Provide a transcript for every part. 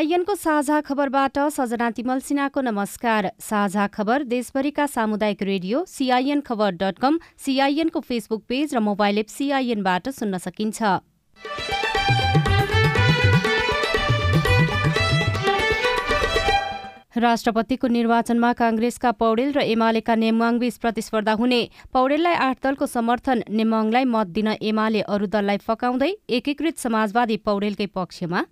सीआईएनको साझा खबरबाट सजना तिमल सिन्हाको नमस्कार। साझा खबर देशभरिका सामुदायिक radio CIN Khabar dot com सीआईएनको फेसबुक पेज र मोबाइल एप सीआईएनबाट सुन्न सकिन्छ। राष्ट्रपतिको निर्वाचनमा काङ्ग्रेसका पौडेल र एमालेका नेमवाङबीच प्रतिस्पर्धा हुने। पौडेललाई आठ दलको समर्थन नेमवाङलाई मत दिन एमाले अरू दललाई फकाउँदै एकीकृत समाजवादी पौडेलकै पक्षमा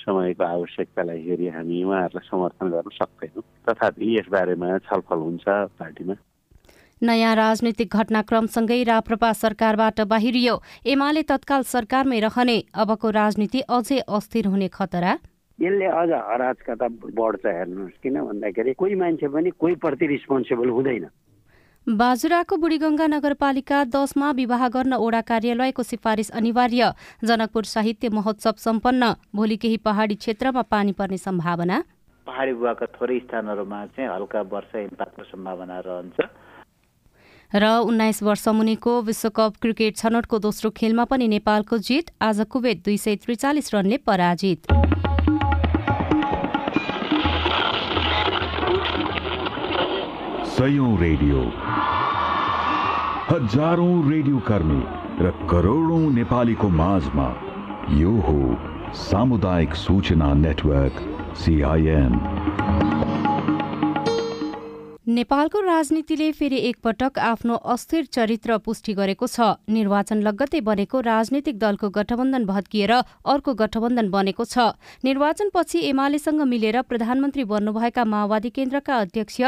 समयको आवश्यकतालाई हेरी हामी उहाँहरूलाई समर्थन गर्न सक्दैनौँ। तथापि यसबारेमा छलफल हुन्छ पार्टीमा। नयाँ राजनैतिक घटनाक्रमसँगै राप्रपा सरकारबाट बाहिरियो। एमाले तत्काल सरकारमै रहने। अबको राजनीति अझै अस्थिर हुने खतरा? यसले अझ अराजकता बढ्छ हेर्नुहोस्। किन भन्दाखेरि कोही मान्छे पनि कोही प्रति रिस्पोन्सिबल हुँदैन। बाजुराको बुढीगंगा नगरपालिका दसमा विवाह गर्न ओडा कार्यालयको सिफारिस अनिवार्य। जनकपुर साहित्य महोत्सव सम्पन्न। भोलि केही पहाडी क्षेत्रमा पानी पर्ने सम्भावना? पहाडी भूभागका थोरै स्थानहरूमा चाहिँ हल्का वर्षा हिमपातको सम्भावना रहन्छ। र उन्नाइस वर्ष मुनिको विश्वकप क्रिकेट छनौटको दोस्रो खेलमा पनि नेपालको जित आज कुवेत दुई सय त्रिचालिस रनले पराजित। सयौं रेडियो। हजारौं रेडियो कर्मी र करोडौं नेपालीको माझमा यो हो सामुदायिक सूचना नेटवर्क सिआइएन नेपालको राजनीतिले फेरि एकपटक आफ्नो अस्थिर चरित्र पुष्टि गरेको छ। निर्वाचन लगत्तै बनेको राजनीतिक दलको गठबन्धन भत्किएर अर्को गठबन्धन बनेको छ। निर्वाचनपछि एमालेसँग मिलेर प्रधानमन्त्री बन्नुभएका माओवादी केन्द्रका अध्यक्ष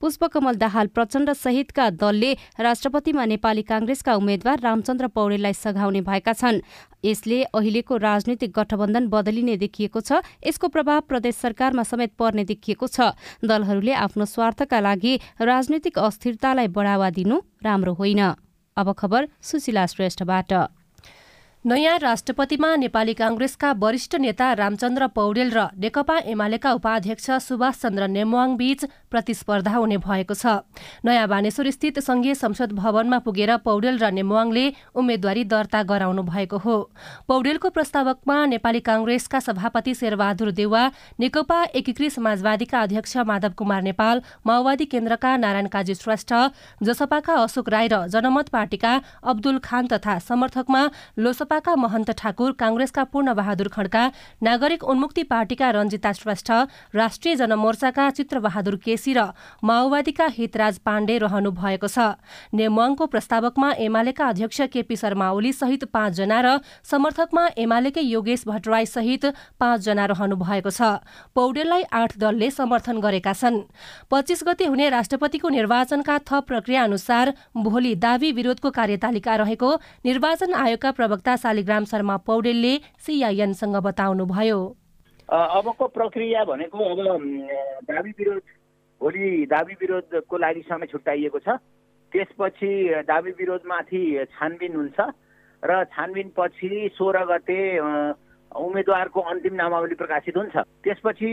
पुष्पकमल दाहाल प्रचण्ड सहितका दलले राष्ट्रपतिमा नेपाली काङ्ग्रेसका उम्मेद्वार रामचन्द्र पौडेललाई सघाउने भएका छन्। यसले अहिलेको राजनीतिक गठबन्धन बदलिने देखिएको छ यसको प्रभाव प्रदेश सरकारमा समेत पर्ने देखिएको छ। दलहरूले आफ्नो स्वार्थका लागि राजनीतिक अस्थिरतालाई बढावा दिनु राम्रो होइन। अब खबर सुशीला श्रेष्ठबाट। नयाँ राष्ट्रपतिमा नेपाली काङ्ग्रेसका वरिष्ठ नेता रामचन्द्र पौडेल र नेकपा एमालेका उपाध्यक्ष सुभाष चन्द्र नेमवाङ बीच प्रतिस्पर्धा हुने भएको छ। नयाँ बानेश्वर स्थित संघीय संसद भवनमा पुगेर पौडेल र नेमवाङले उम्मेद्वारी दर्ता गराउनु भएको हो। पौडेलको प्रस्तावकमा नेपाली काङ्ग्रेसका सभापति शेरबहादुर देवा नेकपा एकीकृत समाजवादीका अध्यक्ष माधव कुमार नेपाल माओवादी केन्द्रका नारायण काजी श्रेष्ठ जसपाका अशोक राई र जनमत पार्टीका अब्दुल खान तथा समर्थकमा लोसपाका महन्त ठाकुर काङ्ग्रेसका पूर्ण बहादुर खड्का नागरिक उन्मुक्ति पार्टीका रञ्जिता श्रेष्ठ राष्ट्रिय जनमोर्चाका चित्रबहादुर केसी र माओवादीका हितराज पाण्डे रहनु भएको छ। नेमवाङको प्रस्तावकमा एमालेका अध्यक्ष केपी शर्मा ओली सहित पाँचजना र समर्थकमा एमालेकै योगेश भट्टराई सहित पाँचजना रहनु भएको छ। पौडेललाई आठ दलले समर्थन गरेका छन्। पच्चिस गते हुने राष्ट्रपतिको निर्वाचनका थप प्रक्रिया अनुसार भोलि दावी विरोधको कार्यतालिका रहेको निर्वाचन आयोगका प्रवक्ता शालिग्राम शर्मा पौडेलले सिआइएनसँग बताउनुभयो। अबको प्रक्रिया भनेको अब दावी विरोध भोलि दावी विरोधको लागि समय छुट्याइएको छ। त्यसपछि दावी विरोधमाथि छानबिन हुन्छ र छानबिन पछि सोह्र गते उम्मेद्वारको अन्तिम नामावली प्रकाशित हुन्छ। त्यसपछि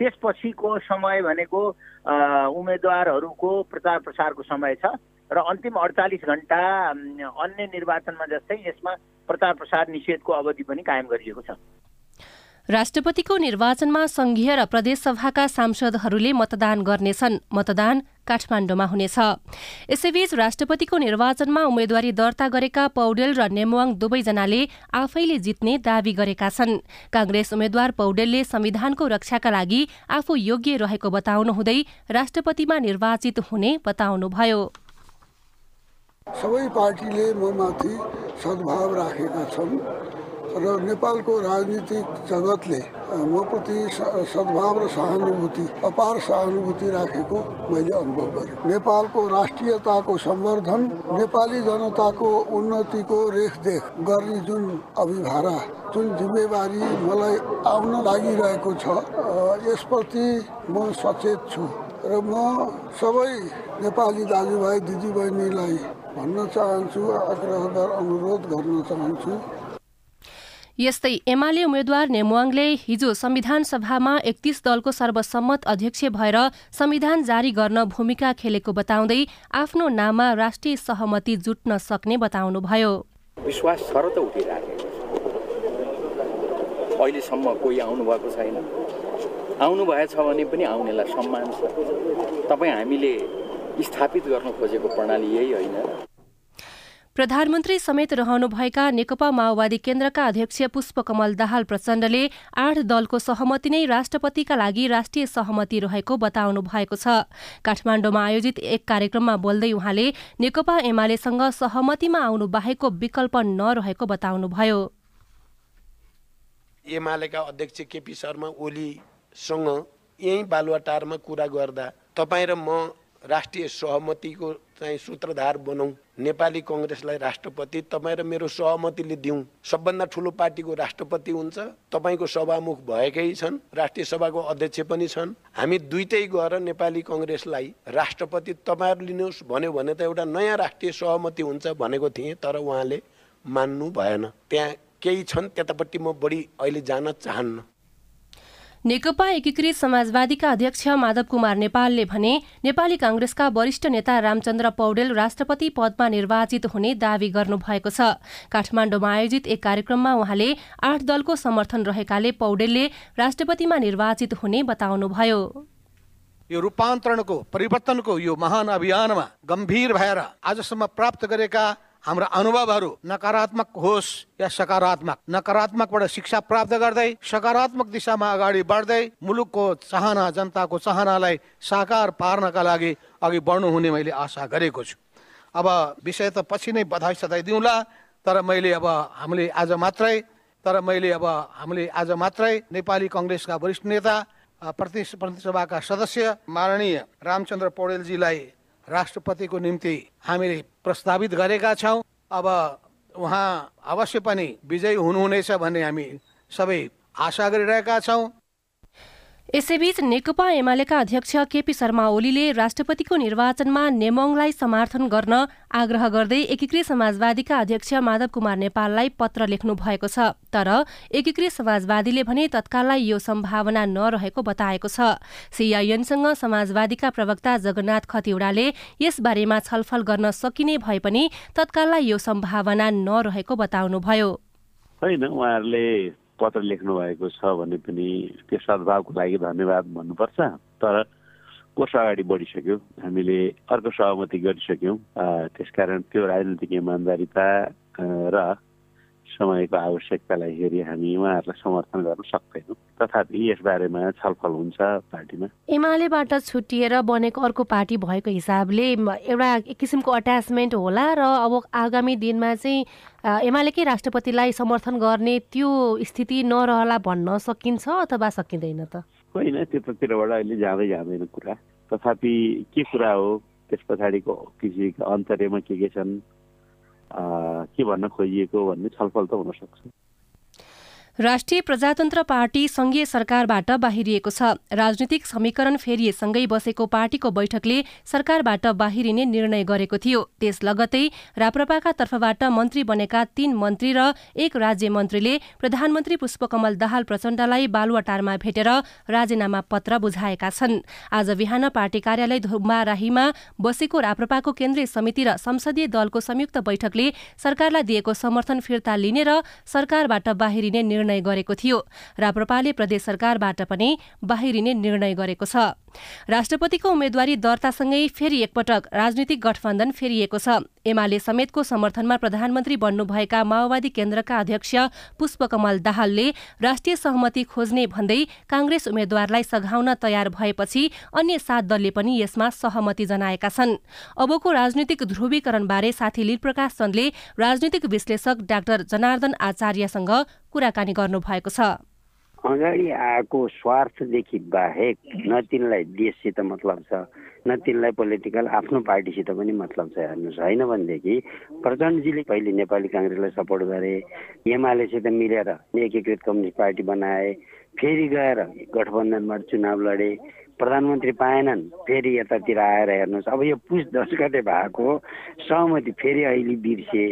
त्यसपछिको समय भनेको उम्मेद्वारहरूको प्रचार प्रसारको समय छ। र अन्तिम अडचालिस घन्टा अन्य निर्वाचनमा जस्तै यसमा प्रचार प्रसार निषेधको अवधि पनि कायम गरिएको छ। राष्ट्रपतिको निर्वाचनमा संघीय र प्रदेशसभाका सांसदहरूले मतदान गर्नेछन्। मतदान काठमाडौँमा हुनेछ। यसैबीच राष्ट्रपतिको निर्वाचनमा उम्मेद्वारी दर्ता गरेका पौडेल र नेमवाङ दुवैजनाले आफैले जित्ने दावी गरेका छन्। काङ्ग्रेस उम्मेद्वार पौडेलले संविधानको रक्षाका लागि आफू योग्य रहेको बताउनुहुँदै राष्ट्रपतिमा निर्वाचित हुने बताउनुभयो। सबै पार्टीले म माथि सद्भाव राखेका छन् र नेपालको राजनीतिक जगतले म प्रति सद्भाव र सहानुभूति अपार सहानुभूति राखेको मैले अनुभव गरेँ। नेपालको राष्ट्रियताको सम्वर्धन नेपाली जनताको उन्नतिको रेखदेख गर्ने जुन अभिभारा जुन जिम्मेवारी मलाई आउन लागिरहेको छ यसप्रति म सचेत छु। र म सबै नेपाली दाजुभाइ दिदीबहिनीलाई भन्न चाहन्छु आग्रह अनुरोध गर्न चाहन्छु। यस्तै एमाले उम्मेद्वार नेमुवाङले हिजो संविधान सभामा एकतीस दलको सर्वसम्मत अध्यक्ष भएर संविधान जारी गर्न भूमिका खेलेको बताउँदै आफ्नो नाममा राष्ट्रिय सहमति जुट्न सक्ने बताउनुभयो। विश्वास छ र त उठिरहेको अहिलेसम्म कोही आउनुभएको छैन। आउनु भएछ भने पनि आउनेलाई सम्मान छ। तपाईँ हामीले स्थापित गर्न खोजेको प्रणाली यही होइन। प्रधानमन्त्री समेत रहनुभएका नेकपा माओवादी केन्द्रका अध्यक्ष पुष्पकमल दाहाल प्रचण्डले आठ दलको सहमति नै राष्ट्रपतिका लागि राष्ट्रिय सहमति रहेको बताउनु भएको छ। काठमाडौँमा आयोजित एक कार्यक्रममा बोल्दै उहाँले नेकपा एमालेसँग सहमतिमा आउनु बाहेकको विकल्प नरहेको बताउनुभयो। एमालेका अध्यक्ष केपी शर्मा ओलीसँग यही बालुवाटारमा कुरा गर्दा तपाईँ र म राष्ट्रिय सहमतिको चाहिँ सूत्रधार बनाउँ नेपाली कङ्ग्रेसलाई राष्ट्रपति तपाईँ र मेरो सहमतिले दिउँ। सबभन्दा ठुलो पार्टीको राष्ट्रपति हुन्छ। तपाईँको सभामुख भएकै छन्। राष्ट्रिय सभाको अध्यक्ष पनि छन्। हामी दुइटै गएर नेपाली कङ्ग्रेसलाई राष्ट्रपति तपाईँहरू लिनुहोस् भन्यो भने त एउटा नयाँ राष्ट्रिय सहमति हुन्छ भनेको थिएँ तर उहाँले मान्नु भएन। त्यहाँ केही छन् त्यतापट्टि म बढी अहिले जान चाहन्न। नेकपा एकीकृत समाजवादीका अध्यक्ष माधव कुमार नेपालले भने नेपाली कांग्रेसका वरिष्ठ नेता रामचन्द्र पौडेल राष्ट्रपति पदमा निर्वाचित हुने दावी गर्नुभएको छ। काठमाडौँमा आयोजित एक कार्यक्रममा उहाँले आठ दलको समर्थन रहेकाले पौडेलले राष्ट्रपतिमा निर्वाचित हुने बताउनुभयो। यो रूपान्तरणको परिवर्तनको यो महान अभियानमा गम्भीर भएर आजसम्म प्राप्त गरेका हाम्रा अनुभवहरू नकारात्मक होस् या सकारात्मक नकारात्मकबाट शिक्षा प्राप्त गर्दै सकारात्मक दिशामा अगाडि बढ्दै मुलुकको चाहना जनताको चाहनालाई साकार पार्नका लागि अघि बढ्नु हुने मैले आशा गरेको छु। अब विषय त पछि नै बधाई सधाई दिउँला तर मैले अब हामीले आज मात्रै तर मैले अब हामीले आज मात्रै नेपाली कङ्ग्रेसका वरिष्ठ नेता प्रतिनिधि सभाका सदस्य माननीय रामचन्द्र पौडेलजीलाई राष्ट्रपतिको निम्ति हामीले प्रस्तावित गरेका छौँ। अब उहाँ अवश्य पनि विजयी हुनुहुनेछ भन्ने हामी सबै आशा गरिरहेका छौँ। यसैबीच नेकपा एमालेका अध्यक्ष केपी शर्मा ओलीले राष्ट्रपतिको निर्वाचनमा नेमोङलाई समर्थन गर्न आग्रह गर्दै एकीकृत समाजवादीका अध्यक्ष माधव कुमार नेपाललाई पत्र लेख्नु भएको छ। तर एकीकृत समाजवादीले भने तत्काललाई यो सम्भावना नरहेको बताएको छ। सिआइएनसँग समाजवादीका प्रवक्ता जगन्नाथ खतिवड़ाले यसबारेमा छलफल गर्न सकिने भए पनि तत्काललाई यो सम्भावना नरहेको बताउनुभयो। होइन उहाँहरूले पत्र लेख्नु भएको छ भने पनि त्यो सद्भावको लागि धन्यवाद भन्नुपर्छ। तर कोर्स अगाडि बढिसक्यो। हामीले अर्को सहमति गरिसक्यौँ। त्यसकारण त्यो राजनीतिक इमान्दारिता र समयको आवश्यकतालाई हेरी हामी उहाँहरूलाई समर्थन गर्न सक्दैनौँ। तथापि यसबारेमा छलफल हुन्छ पार्टीमा। एमालेबाट छुट्टिएर बनेको अर्को पार्टी भएको हिसाबले एउटा एक किसिमको अट्याचमेन्ट होला र अब आगामी दिनमा चाहिँ एमालेकै राष्ट्रपतिलाई समर्थन गर्ने त्यो स्थिति नरहला भन्न सकिन्छ अथवा सकिँदैन त? होइन त्यतातिरबाट अहिले जाँदै जाँदैन कुरा। तथापि के कुरा हो? त्यस पछाडिको किसिमको अन्तर्यमा के के छन्? के भन्न खोजिएको भन्ने छलफल त हुनसक्छ राष्ट्रिय प्रजातन्त्र पार्टी संघीय सरकारबाट बाहिरिएको छ। राजनीतिक समीकरण फेरिएसँगै बसेको पार्टीको बैठकले सरकारबाट बाहिरिने निर्णय गरेको थियो। त्यस लगतै राप्रपाका तर्फबाट मन्त्री बनेका तीन मन्त्री र एक राज्य मन्त्रीले प्रधानमन्त्री पुष्पकमल दाहाल प्रचण्डलाई बालुवाटारमा भेटेर राजीनामा पत्र बुझाएका छन्। आज बिहान पार्टी कार्यालय धुम्बाराहीमा बसेको राप्रपाको केन्द्रीय समिति र संसदीय दलको संयुक्त बैठकले सरकारलाई दिएको समर्थन फिर्ता लिने र सरकारबाट बाहिरिने निर्णय गरेको थियो राप्रपाले प्रदेश सरकारबाट पनि बाहिरिने निर्णय गरेको छ। राष्ट्रपतिको उम्मेद्वारी दर्तासँगै फेरि एकपटक राजनीतिक गठबन्धन फेरिएको छ। एमाले समेतको समर्थनमा प्रधानमन्त्री बन्नुभएका माओवादी केन्द्रका अध्यक्ष पुष्पकमल दाहालले राष्ट्रिय सहमति खोज्ने भन्दै काङ्ग्रेस उम्मेद्वारलाई सघाउन तयार भएपछि अन्य सात दलले पनि यसमा सहमति जनाएका छन्। अबको राजनीतिक ध्रुवीकरणबारे साथी लीलप्रकाश चन्दले राजनीतिक विश्लेषक डाक्टर जनार्दन आचार्यसँग कुराकानी गर्नुभएको छ। अगाडि आएको स्वार्थदेखि बाहेक न तिनलाई देशसित मतलब छ न तिनलाई पोलिटिकल आफ्नो पार्टीसित पनि मतलब छ हेर्नुहोस्। होइन भनेदेखि प्रचण्डजीले पहिले नेपाली काङ्ग्रेसलाई सपोर्ट गरे एमालेसित मिलेर एकीकृत कम्युनिस्ट पार्टी बनाए फेरि गएर गठबन्धनबाट चुनाव लडे प्रधानमन्त्री पाएनन् फेरि यतातिर आएर हेर्नुहोस्। अब यो पुस दस गते भएको सहमति फेरि अहिले बिर्से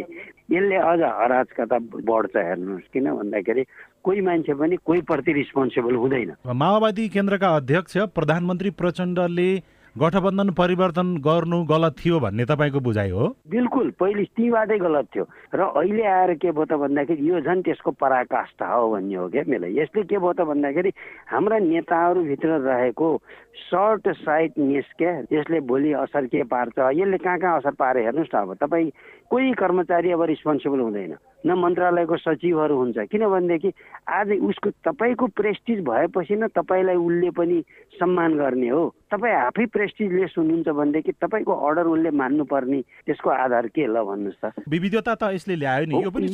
यसले अझ अराजकता बढ्छ हेर्नुहोस् किन भन्दाखेरि कोही मान्छे पनि कोही प्रति रिस्पोन्सिबल हुँदैन। माओवादी केन्द्रका अध्यक्ष प्रधानमन्त्री प्रचण्डले गठबन्धन परिवर्तन गर्नु गलत थियो भन्ने तपाईँको बुझाइ हो? बिल्कुल पहिले तीबाटै गलत थियो। र अहिले आएर के भयो त भन्दाखेरि यो झन् त्यसको पराकाष्ठा हो भन्ने हो क्या मेरो यसले के भयो त भन्दाखेरि हाम्रा नेताहरूभित्र रहेको सर्ट साइटनेस क्या यसले भोलि असर के पार्छ यसले कहाँ कहाँ असर पारे हेर्नुहोस् न अब। तपाईँ कोही कर्मचारी अब रिस्पोन्सिबल हुँदैन। न मन्त्रालयको सचिवहरू हुन्छ। किनभनेदेखि आज उसको तपाईँको प्रेस्टिज भएपछि न तपाईँलाई उसले पनि सम्मान गर्ने हो। तपाईँ आफै प्रेस्टिजलेस हुनुहुन्छ भनेदेखि तपाईँको अर्डर उसले मान्नुपर्ने। त्यसको आधार के ल भन्नुहोस् त। विविधता त यसले ल्यायो नि। यो पनि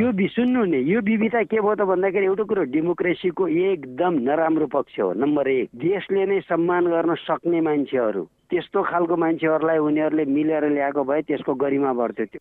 यो सुन्नु नि। यो विविधता के भयो त भन्दाखेरि एउटा कुरो डेमोक्रेसीको एकदम नराम्रो पक्ष हो। नम्बर एक। देशले नै सम्मान गर्न सक्ने मान्छेहरू। त्यस्तो खालको मान्छेहरूलाई उनीहरूले मिलेर ल्याएको भए त्यसको गरिमा बढ्थ्यो त्यो।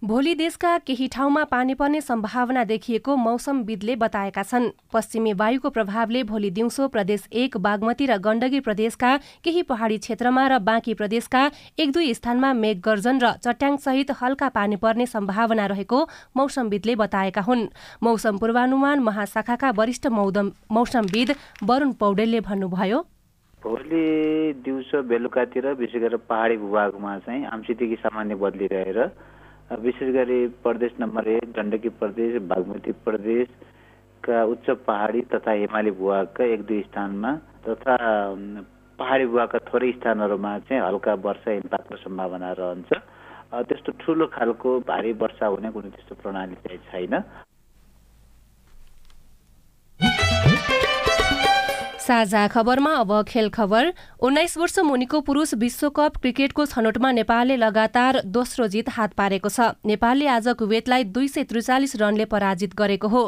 भोलि देशका केही ठाउँमा पानी पर्ने सम्भावना देखिएको मौसमविदले बताएका छन्। पश्चिमी वायुको प्रभावले भोलि दिउँसो प्रदेश एक बागमती र गण्डकी प्रदेशका केही पहाडी क्षेत्रमा र बाँकी प्रदेशका एक दुई स्थानमा मेघगर्जन र चट्याङसहित हल्का पानी पर्ने सम्भावना रहेको मौसमविदले बताएका हुन्। मौसम पूर्वानुमान महाशाखाका वरिष्ठ मौसमविद वरूण पौडेलले भन्नुभयो। भोलि दिउँसो बेलुकातिर विशेष गरेर पहाडी भूभागमा चाहिँ आंशिक सामान्य बदली रहेर विशेष गरी प्रदेश नम्बर एक गण्डकी प्रदेश बागमती प्रदेशका उच्च पहाडी तथा हिमाली भूभागका एक दुई स्थानमा तथा पहाडी भूभागका थोरै स्थानहरूमा चाहिँ हल्का वर्षा हिमपातको सम्भावना रहन्छ। त्यस्तो ठुलो खालको भारी वर्षा हुने कुनै त्यस्तो प्रणाली चाहिँ छैन। साझा खबरमा अब खेल खबर। उन्नाइस वर्ष मुनिको पुरुष विश्वकप क्रिकेटको छनौटमा नेपालले लगातार दोस्रो जित हात पारेको छ। नेपालले आज कुवेतलाई दुई सय त्रिचालिस रनले पराजित गरेको हो।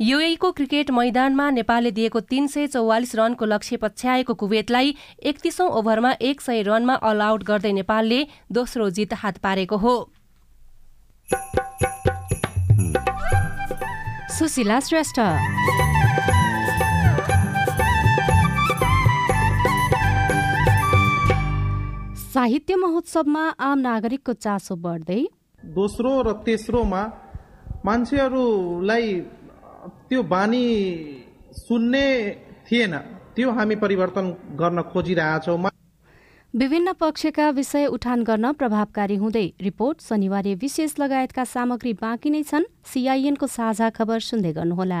युएको क्रिकेट मैदानमा नेपालले दिएको तीन सय चौवालिस रनको लक्ष्य पछ्याएको कुवेतलाई एकतिसौं ओभरमा एक सय रनमा अल आउट गर्दै नेपालले दोस्रो जित हात पारेको हो। सुशीला श्रेष्ठ। साहित्य महोत्सवमा आम नागरिकको चासो बढ्दै दोस्रो र तेस्रोमा मान्छेहरूलाई त्यो बानी सुन्ने थिएन। त्यो हामी परिवर्तन गर्न खोजिरहेछौँ। विभिन्न पक्षका विषय उठान गर्न प्रभावकारी हुँदै रिपोर्ट शनिबार विशेष लगायतका सामग्री बाँकी नै छन्। सिआइएनको साझा खबर सुन्दै गर्नुहोला।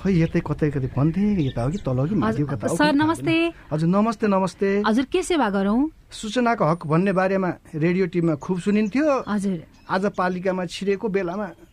खै यतै कतै कतै भन्थे यता हो कि तल हो कि माथि कता सर नमस्ते। हजुर नमस्ते नमस्ते। हजुर के सेवा गरौँ? सूचनाको हक भन्ने बारेमा रेडियो टिममा खुब सुनिन्थ्यो। हजुर। आज पालिकामा छिरेको बेलामा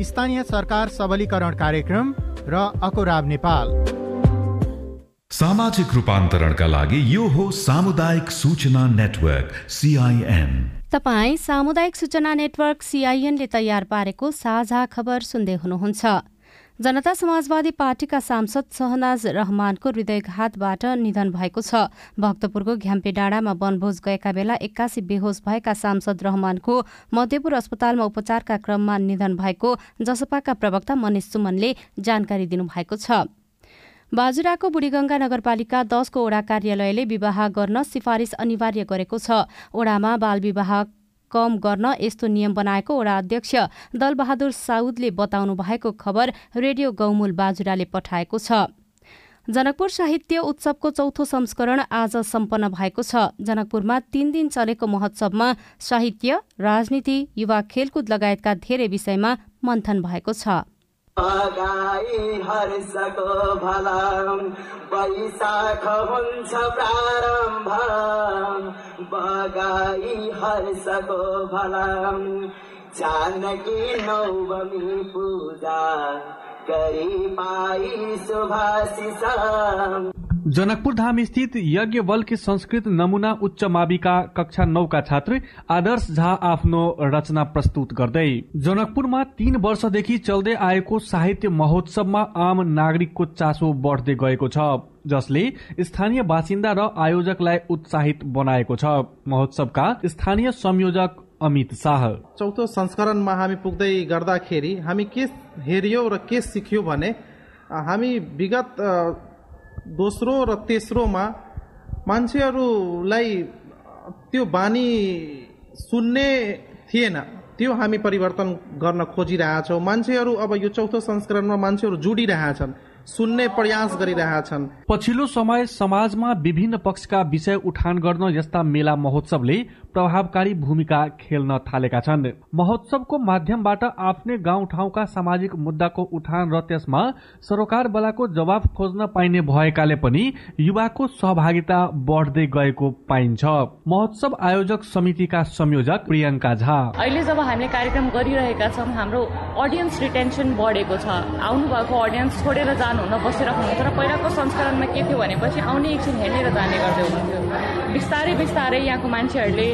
स्थानीय सरकार सबलीकरण कार्यक्रम र अकोराब नेपाल। सामाजिक रूपान्तरणका लागि यो हो सामुदायिक सूचना नेटवर्क सिआइएन तपाईँ सामुदायिक सूचना नेटवर्क सिआइएनले तयार पारेको साझा खबर सुन्दै हुनुहुन्छ। जनता समाजवादी पार्टीका सांसद सहनाज रहमानको हृदयघातबाट निधन भएको छ। भक्तपुरको घ्याम्पे डाँडामा वनभोज गएका बेला एक्कासी बेहोस भएका सांसद रहमानको मध्यपुर अस्पतालमा उपचारका क्रममा निधन भएको जसपाका प्रवक्ता मनिष सुमनले जानकारी दिनुभएको छ। बाजुराको बुढीगंगा नगरपालिका दसको ओडा कार्यालयले विवाह गर्न सिफारिस अनिवार्य गरेको छ। ओडामा बाल विवाह कम गर्न यस्तो नियम बनाएको वडा अध्यक्ष दलबहादुर साउदले बताउनु भएको खबर रेडियो गौमूल बाजुराले पठाएको छ। जनकपुर साहित्य उत्सवको चौथो संस्करण आज सम्पन्न भएको छ। जनकपुरमा तीन दिन चलेको महोत्सवमा साहित्य राजनीति युवा खेलकुद लगायतका धेरै विषयमा मन्थन भएको छ। बगाई हर्षको भलम वैशाख हुन्छ प्रारम्भ। बगाई हर्षको भलम जानकी नवमी पूजा करी पाई शुभाशिष जनकपुर धाम स्थित यज्ञ बल के संस्कृत नमूना उच्च माविका कक्षा नौका छात्र आदर्श झा आफ्नो रचना प्रस्तुत गर्दै। जनकपुरमा तीन वर्षदेखि चल्दै आएको साहित्य महोत्सवमा आम नागरिकको चासो बढ्दै गएको छ जसले स्थानीय बासिन्दा र आयोजकलाई उत्साहित बनाएको छ। महोत्सवका स्थानीय संयोजक अमित शाह। चौथो संस्करणमा हामी पुग्दै गर्दाखेरि हामी के हेऱ्यौँ र के सिक्यौँ भने हामी विगत दोस्रो र तेस्रोमा मान्छेहरूलाई त्यो बानी सुन्ने थिएन। त्यो हामी परिवर्तन गर्न खोजिरहेछौँ। मान्छेहरू अब यो चौथो संस्करणमा मान्छेहरू जोडिरहेछन् सुन्ने प्रयास गरिरहेछन्। पछिल्लो समय समाजमा विभिन्न पक्षका विषय उठान गर्न यस्ता मेला महोत्सवले प्रभावकारी भूमिका खेल्न थालेका छन्। महोत्सवको माध्यमबाट आफ्नै गाउँ ठाउँका सामाजिक मुद्दाको उठान र त्यसमा सरोकार बलाको जवाब खोज्न पाइने भएकाले पनि युवाको सहभागिता बढ्दै गएको पाइन्छ। महोत्सव आयोजक समितिका संयोजक प्रियङ्का झा। अहिले जब हामीले कार्यक्रम गरिरहेका छौँ हाम्रो अडियन्स रिटेन्सन बढेको छ। आउनुभएको अडियन्स छोडेर जानुहुन बसिरहेको हुन्थ्यो र पहिलाको संस्करणमा के थियो भनेपछि आउने एकछिन हेर्ने र जाने गर्दै हुनुहुन्थ्यो। बिस्तारै बिस्तारै यहाँको मान्छेहरूले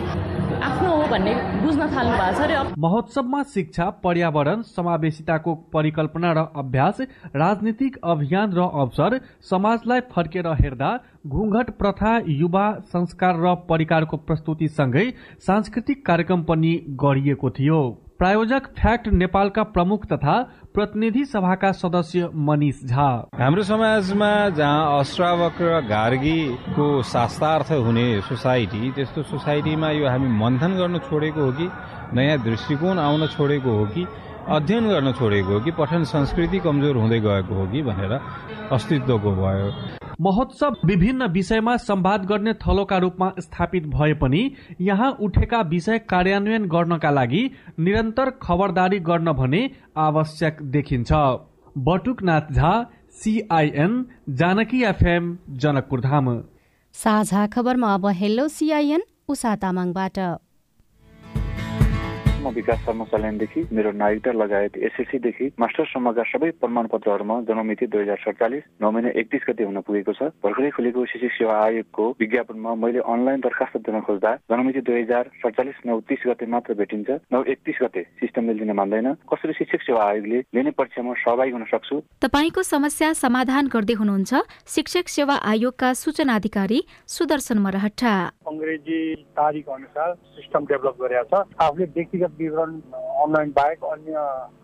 आफ्नो हो भन्ने बुझ्न थाल्नु भएको छ रे महोत्सवमा शिक्षा पर्यावरण समावेशिताको परिकल्पना र अभ्यास राजनीतिक अभियान र अवसर समाजलाई फर्केर हेर्दा घुङ्घट प्रथा युवा संस्कार र परिकारको प्रस्तुतिसँगै सांस्कृतिक कार्यक्रम पनि गरिएको थियो। प्रायोजक फ्याक्ट नेपालका प्रमुख तथा प्रतिनिधि सभाका सदस्य मनिष झा। हाम्रो समाजमा जहाँ अश्रावक र गार्गीको शास्त्रार्थ हुने सोसाइटी त्यस्तो सोसाइटीमा यो हामी मन्थन गर्न छोडेको हो कि नयाँ दृष्टिकोण आउन छोडेको हो कि अध्ययन गर्न छोडेको हो कि पठन संस्कृति कमजोर हुँदै गएको हो कि भनेर अस्तित्वको भयो। महोत्सव विभिन्न विषयमा संवाद गर्ने थलोका रूपमा स्थापित भए पनि यहाँ उठेका विषय कार्यान्वयन गर्नका लागि निरन्तर खबरदारी गर्न भने आवश्यक देखिन्छ। बटुकनाथ झा सिआइएन जानकी एफएम जनकपुर धाम साझा खबरमा अब हेलो सिआइएन उषा तामाङबाट। म विकास शर्मा सल्यानदेखि मेरो नागरिकता लगायत एसएससीदेखि मास्टरसम्मका सबै प्रमाणपत्रहरूमा जन्ममिति दुई हजार सडचालिस नौ महिना एकतिस गते हुन पुगेको छ। भर्खरै खुलेको शिक्षक सेवा आयोगको विज्ञापनमा मैले अनलाइन दरखास्त दिन खोज्दा जन्ममिति दुई हजार सडचालिस नौ तिस गते मात्र भेटिन्छ। नौ एकतिस गते सिस्टमले दिन मान्दैन। कसरी शिक्षक सेवा आयोगले लिने परीक्षामा सहभागी हुन सक्छु? तपाईँको समस्या समाधान गर्दै हुनुहुन्छ शिक्षक सेवा आयोगका सूचना अधिकारी सुदर्शन मरहट्टा अङ्ग्रेजी तारिक अनुसार सिस्टम डेभलप गरेका छ। आफूले व्यक्तिगत विवरण अनलाइन बाहेक अन्य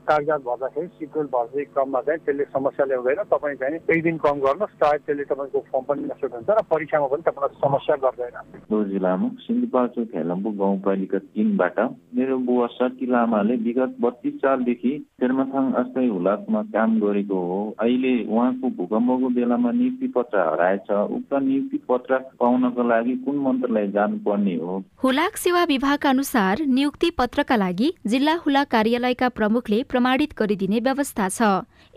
कागजात भर्दाखेरि सिक्वेल भर्दै क्रममा चाहिँ त्यसले समस्या ल्याउँदैन। तपाईँ चाहिँ एक दिन कम गर्नुहोस् सायद त्यसले तपाईँको फर्म पनि एक्सेप्ट हुन्छ र परीक्षामा पनि तपाईँलाई समस्या गर्दैन। रोजी लामो सिन्धुपाल्चोक हेलम्बु गाउँपालिका तिनबाट मेरो बुवा सती लामाले विगत बत्तिस सालदेखि शेर्माथाङ अस्थायी हुलाकमा काम गरेको हो। अहिले उहाँको भूकम्पको बेलामा नियुक्ति पत्र हराएछ। उक्त नियुक्ति पत्र पाउनको लागि कुन मन्त्रालय जानुपर्ने हो? हुलाक सेवा विभागका अनुसार नियुक्ति पत्रका लागि जिल्ला हुलाक कार्यालयका प्रमुखले प्रमाणित गरिदिने व्यवस्था छ।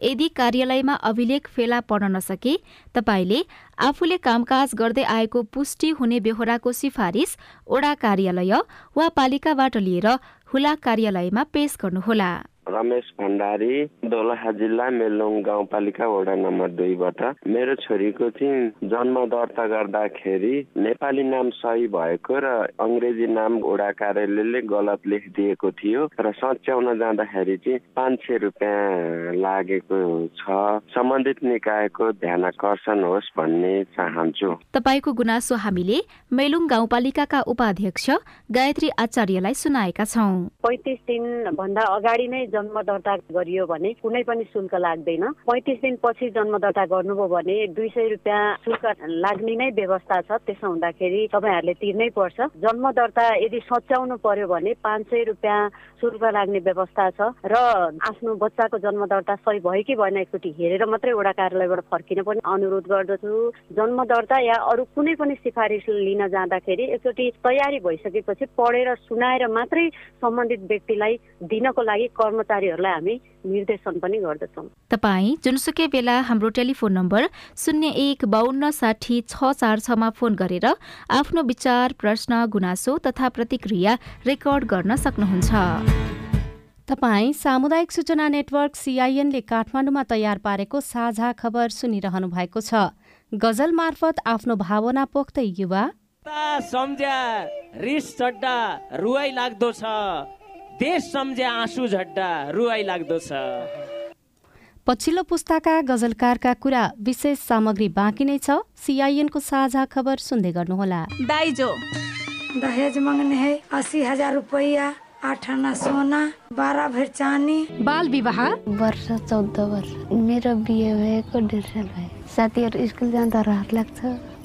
यदि कार्यालयमा अभिलेख फेला पर्न नसके तपाईँले आफूले कामकाज गर्दै आएको पुष्टि हुने बेहोराको सिफारिस ओडा कार्यालय वा पालिकाबाट लिएर हुलाक कार्यालयमा पेश गर्नुहोला। रमेश भण्डारी दोलखा जिल्ला मेलुङ गाउँपालिका वडा नम्बर दुईबाट। मेरो छोरीको चाहिँ जन्म दर्ता गर्दाखेरि नेपाली नाम सही भएको र अङ्ग्रेजी नाम वडा कार्यालयले गलत लेखिदिएको थियो र सच्याउन जाँदाखेरि चाहिँ पाँच सय रुपियाँ लागेको छ। सम्बन्धित निकायको ध्यान आकर्षण होस् भन्ने चाहन्छु। तपाईँको गुनासो हामीले मेलुङ गाउँपालिकाका उपाध्यक्ष गायत्री आचार्यलाई सुनाएका छौं। पैँतिस दिन भन्दा अगाडि नै जन्म दर्ता गरियो भने कुनै पनि शुल्क लाग्दैन। पैँतिस दिन पछि जन्म दर्ता गर्नुभयो भने दुई सय रुपियाँ शुल्क लाग्ने नै व्यवस्था छ। त्यसो हुँदाखेरि तपाईँहरूले तिर्नै पर्छ। जन्म दर्ता यदि सच्याउनु पर्यो भने पाँच सय रुपियाँ शुल्क लाग्ने व्यवस्था छ र आफ्नो बच्चाको जन्म दर्ता सही भयो कि भएन एकचोटि हेरेर मात्रै वडा कार्यालयबाट फर्किन पनि अनुरोध गर्दछु। जन्म दर्ता या अरू कुनै पनि सिफारिस लिन जाँदाखेरि एकचोटि तयारी भइसकेपछि पढेर सुनाएर मात्रै सम्बन्धित व्यक्तिलाई दिनको लागि कर्मचारीहरूलाई हामी निर्देशन पनि गर्दछौँ। तपाईँ जुनसुकै बेला हाम्रो टेलिफोन नम्बर शून्य एक बाहन्न साठी छ चार छमा फोन गरेर आफ्नो विचार प्रश्न गुनासो तथा प्रतिक्रिया रेकर्ड गर्न सक्नुहुन्छ। तपाईँ सामुदायिक सूचना नेटवर्क सिआइएनले काठमाडौँमा तयार पारेको साझा खबर सुनिरहनु भएको छ। गजल मार्फत आफ्नो भावना पोख्दै युवा। सम्झ्या रिस चड्डा रुवाई लाग्दो छ। देश सम्झ्या आँसु झड्डा रुवाई लाग्दो छ। पछिल्लो पुस्ताका गजलकारका कुरा विशेष सामग्री बाँकी नै छ। सिआइएनको साझा खबर सुन्दै गर्नुहोला। दाइजो। दहेज मांगने है अस्सी हजार रुपया आठ आना सोना बाह्र भर चानी बाल विवाह? वर्ष चौध वर्ष। मेरो बिहे भएको डेढ साल भयो। साथीहरू स्कुल जाँदा रहर लाग्छ।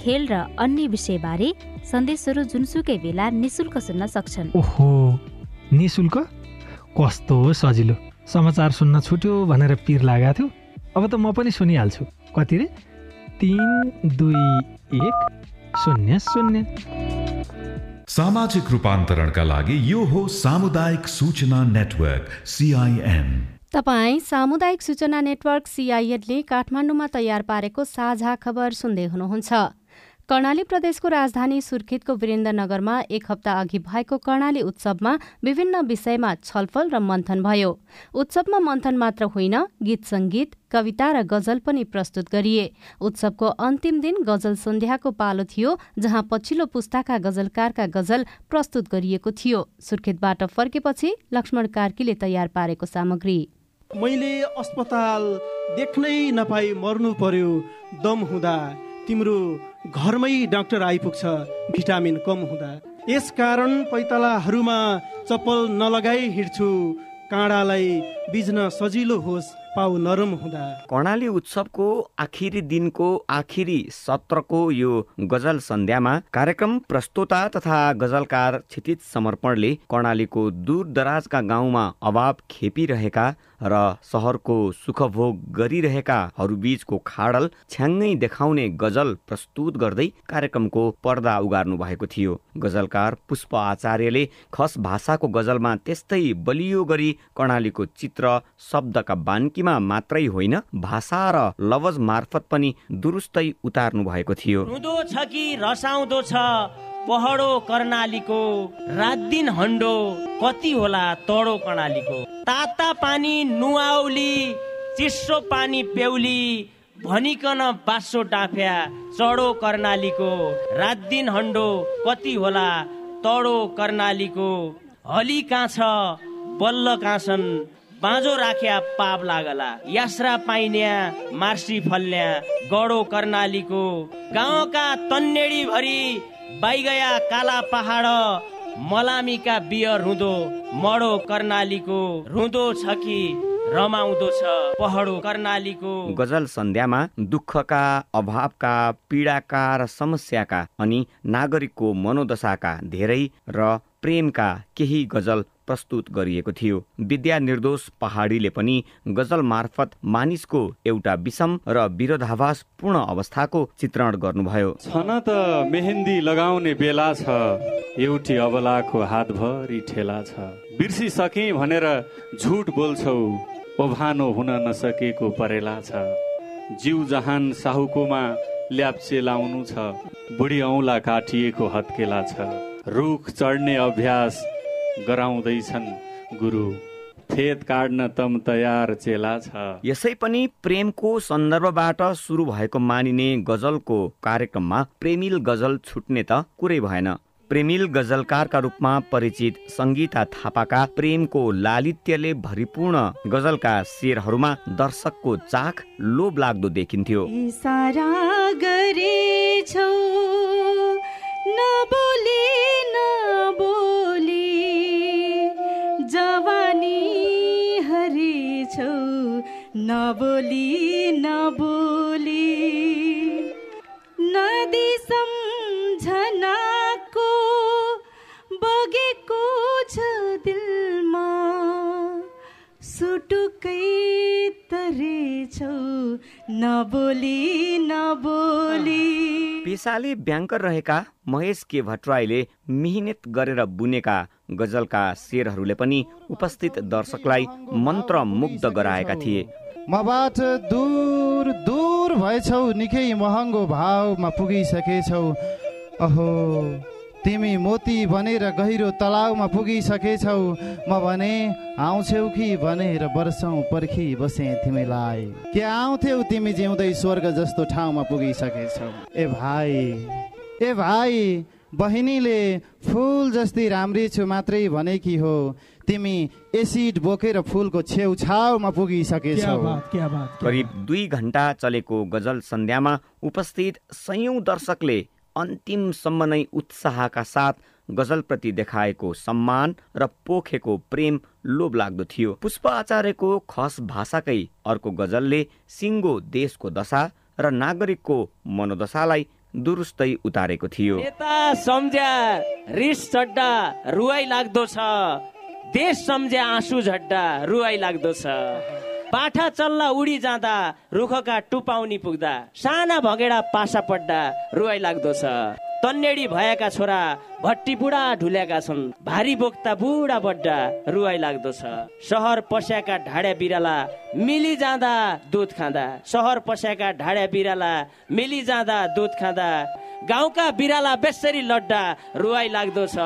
खेल र अन्य विषयबारे सन्देशहरू जुनसुकै बेला निशुल्क सुन्न सक्छन्। ओहो निशुल्क? कस्तो सजिलो। समाचार सुन्न छुट्यो भनेर पिर लागेको थियो। अब त म पनि सुनिहाल्छु। कति रे? तिन दुई एक शून्य शून्य। सामाजिक रूपान्तरणका लागि यो हो सामुदायिक सूचना नेटवर्क सिआइएन तपाईँ सामुदायिक सूचना नेटवर्क सिआइएनले काठमाडौँमा तयार पारेको साझा खबर सुन्दै हुनुहुन्छ। कर्णाली प्रदेशको राजधानी सुर्खेतको वीरेन्द्रनगरमा एक हप्ता अघि भएको कर्णाली उत्सवमा विभिन्न विषयमा छलफल र मन्थन भयो। उत्सवमा मन्थन मात्र होइन गीत सङ्गीत कविता र गजल पनि प्रस्तुत गरिए। उत्सवको अन्तिम दिन गजल सन्ध्याको पालो थियो जहाँ पछिल्लो पुस्ताका गजलकारका गजल प्रस्तुत गरिएको थियो। सुर्खेतबाट फर्केपछि लक्ष्मण कार्कीले तयार पारेको सामग्री। मैले अस्पताल देख्नै नपाई मर्नु पर्यो दम हुँदा तिम्रो घरमै डाक्टर आइपुग्छ भिटामिन कम हुँदा। यस कारण पैतालाहरूमा चप्पल नलगाई हिँड्छु। काँडालाई बिज्न सजिलो होस् पाउ नरम हुँदा। कर्णाली उत्सवको आखिरी दिनको आखिरी सत्रको यो गजल सन्ध्यामा कार्यक्रम प्रस्तोता तथा गजलकार क्षितिज समर्पणले कर्णालीको दूर दराजका गाउँमा अभाव खेपिरहेका र सहरको सुखभोग गरिरहेकाहरू बीचको खाडल छ्याङ्गै देखाउने गजल प्रस्तुत गर्दै कार्यक्रमको पर्दा उगार्नु भएको थियो। गजलकार पुष्प आचार्यले खस भाषाको गजलमा त्यस्तै बलियो गरी कर्णालीको चित्र शब्दका बान्कीमा मात्रै होइन भाषा र लवज मार्फत पनि दुरुस्तै उतार्नु भएको थियो। पहडो कर्णालीको रात दिन हन्डो कति होला तडो कर्णालीको। ताता पानी नुहाउली चिसो पानी पेउली भनिकन बासो डाँफ्या चढो कर्णालीको रात दिन हन्डो कति होला तडो कर्णालीको। हली कहाँ छ बल्ल कहाँ छन् बाँझो राख्या पाप लागला। यास्रा पाइन्या मार्सी फल्न्या गडो कर्णालीको। गाउँका तन्नेडी भरी बाइगया काला पहाड मलामीका बियर रुँदो मडो कर्णालीको रुँदो छ कि रमाउँदो छ पहाडो कर्णालीको। गजल सन्ध्यामा दुःखका अभावका पीडाका र समस्याका अनि नागरिकको मनोदशाका धेरै र प्रेमका केही गजल प्रस्तुत गरिएको थियो। विद्या निर्दोष पहाडीले पनि गजल मार्फत मानिसको एउटा विषम र विरोधाभास पूर्ण अवस्थाको चित्रण गर्नुभयो। छन त मेहेन्दी लगाउने बेला छ एउटी अबलाको हातभरि ठेला छ। बिर्सिसके भनेर झुट बोल्छौ ओभानो हुन नसकेको परेला छ। जिउ जहान साहुकोमा ल्याप्चे लाउनु छ बुढी औला काटिएको हत्केला छ। रुख चढ्ने अभ्यास गराउँदैछन्। गुरु फेद काट्न तम तयार चेला छ। यसै पनि प्रेमको सन्दर्भबाट सुरु भएको मानिने गजलको कार्यक्रममा प्रेमिल गजल छुट्ने त कुरै भएन। प्रेमिल गजलकारका रूपमा परिचित सङ्गीता थापाका प्रेमको लालित्यले भरिपूर्ण गजलका शेरहरूमा दर्शकको चाख लोभ लाग्दो देखिन्थ्यो। नबोली नबोली। नदी सम्झनाको बगेको छ दिलमा। सुटुकै तरेछौ नबोली नबोली। पेसाले ब्याङ्कर रहेका महेश के भट्टराईले मिहिनेत गरेर बुनेका गजलका शेरहरूले पनि उपस्थित दर्शकलाई मन्त्र मुग्ध गराएका थिए। मबाट दूर दूर भएछौ निकै महँगो भावमा पुगिसकेछौ। अहो तिमी मोती बनेर गहिरो तलाउमा पुगिसकेछौ। म भने आउँछौ कि भनेर वर्षौँ पर्खी बसे तिमीलाई। के आउँथ्यौ तिमी जिउँदै स्वर्ग जस्तो ठाउँमा पुगिसकेछौ? ए भाइ ए भाइ बहिनीले फुल जस्तै राम्री छु मात्रै भनेकी हो? तिमी एसिड बोकेर फुलको छेउछाउमा पुगिसकेछौ। करिब दुई घन्टा चलेको गजल सन्ध्यामा उपस्थित सयौं दर्शकले अन्तिमसम्म नै उत्साहका साथ गजलप्रति देखाएको सम्मान र पोखेको प्रेम लोभ लाग्दो थियो। पुष्प आचार्यको खस भाषाकै अर्को गजलले सिङ्गो देशको दशा र नागरिकको मनोदशालाई दुरुस्तै उतारेको थियो। यता सम्झ्या रिस चड्डा रुवाई लाग्दो छ। देश सम्झ्या आँसु झड्डा रुवाई लाग्दो छ। पाठा चल्ला उडी जाँदा रुखका टुपाउनी पुग्दा साना भगेडा पासा पड्डा रुवाई लाग्दो छ। तन्नेडी भएका छोरा भट्टी बुढा ढुल्याएका छन्। भारी बोक्ता बुढा बड्डा रुवाई लाग्दो छ। सहर पस्याका ढाड्या बिराला मिली जाँदा दुध खाँदा। सहर पस्याका ढाड्या बिराला मिली जाँदा दुध खाँदा। गाउँका बिराला बेसरी लड्डा रुवाई लाग्दो छ।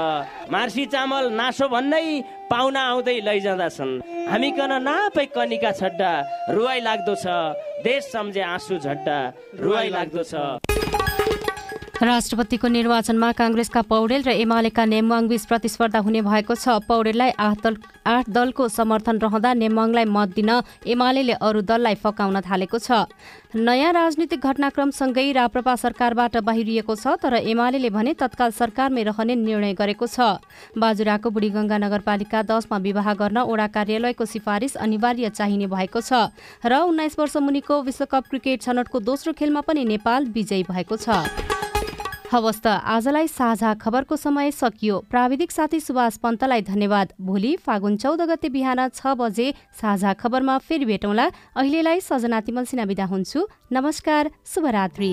मार्सी चामल नासो भन्दै पाहुना आउँदै लैजाँदा छन्। हामी कन नापै कनिका छड्डा रुवाई लाग्दो छ। देश सम्झे आँसु झड्डा रुवाई लाग्दो छ। राष्ट्रपतिको निर्वाचनमा काङ्ग्रेसका पौडेल र एमालेका नेमवाङ बीच प्रतिस्पर्धा हुने भएको छ। पौडेललाई आठ दलको समर्थन रहँदा नेमवाङलाई मत दिन एमाले अरू दललाई फकाउन थालेको छ। नयाँ राजनीतिक घटनाक्रमसँगै राप्रपा सरकारबाट बाहिरिएको छ तर एमाले भने तत्काल सरकारमै रहने निर्णय गरेको छ। बाजुराको बुढीगङ्गा नगरपालिका दसमा विवाह गर्न ओडा कार्यालयको सिफारिस अनिवार्य चाहिने भएको छ र उन्नाइस वर्ष मुनिको विश्वकप क्रिकेट छनौटको दोस्रो खेलमा पनि नेपाल विजयी भएको छ। हवस् त आजलाई साझा खबरको समय सकियो। प्राविधिक साथी सुभाष पन्तलाई धन्यवाद। भोलि फागुन चौध गते बिहान छ बजे साझा खबरमा फेरि भेटौँला। अहिलेलाई सजना तिमल सिना बिदा हुन्छु। नमस्कार शुभरात्री।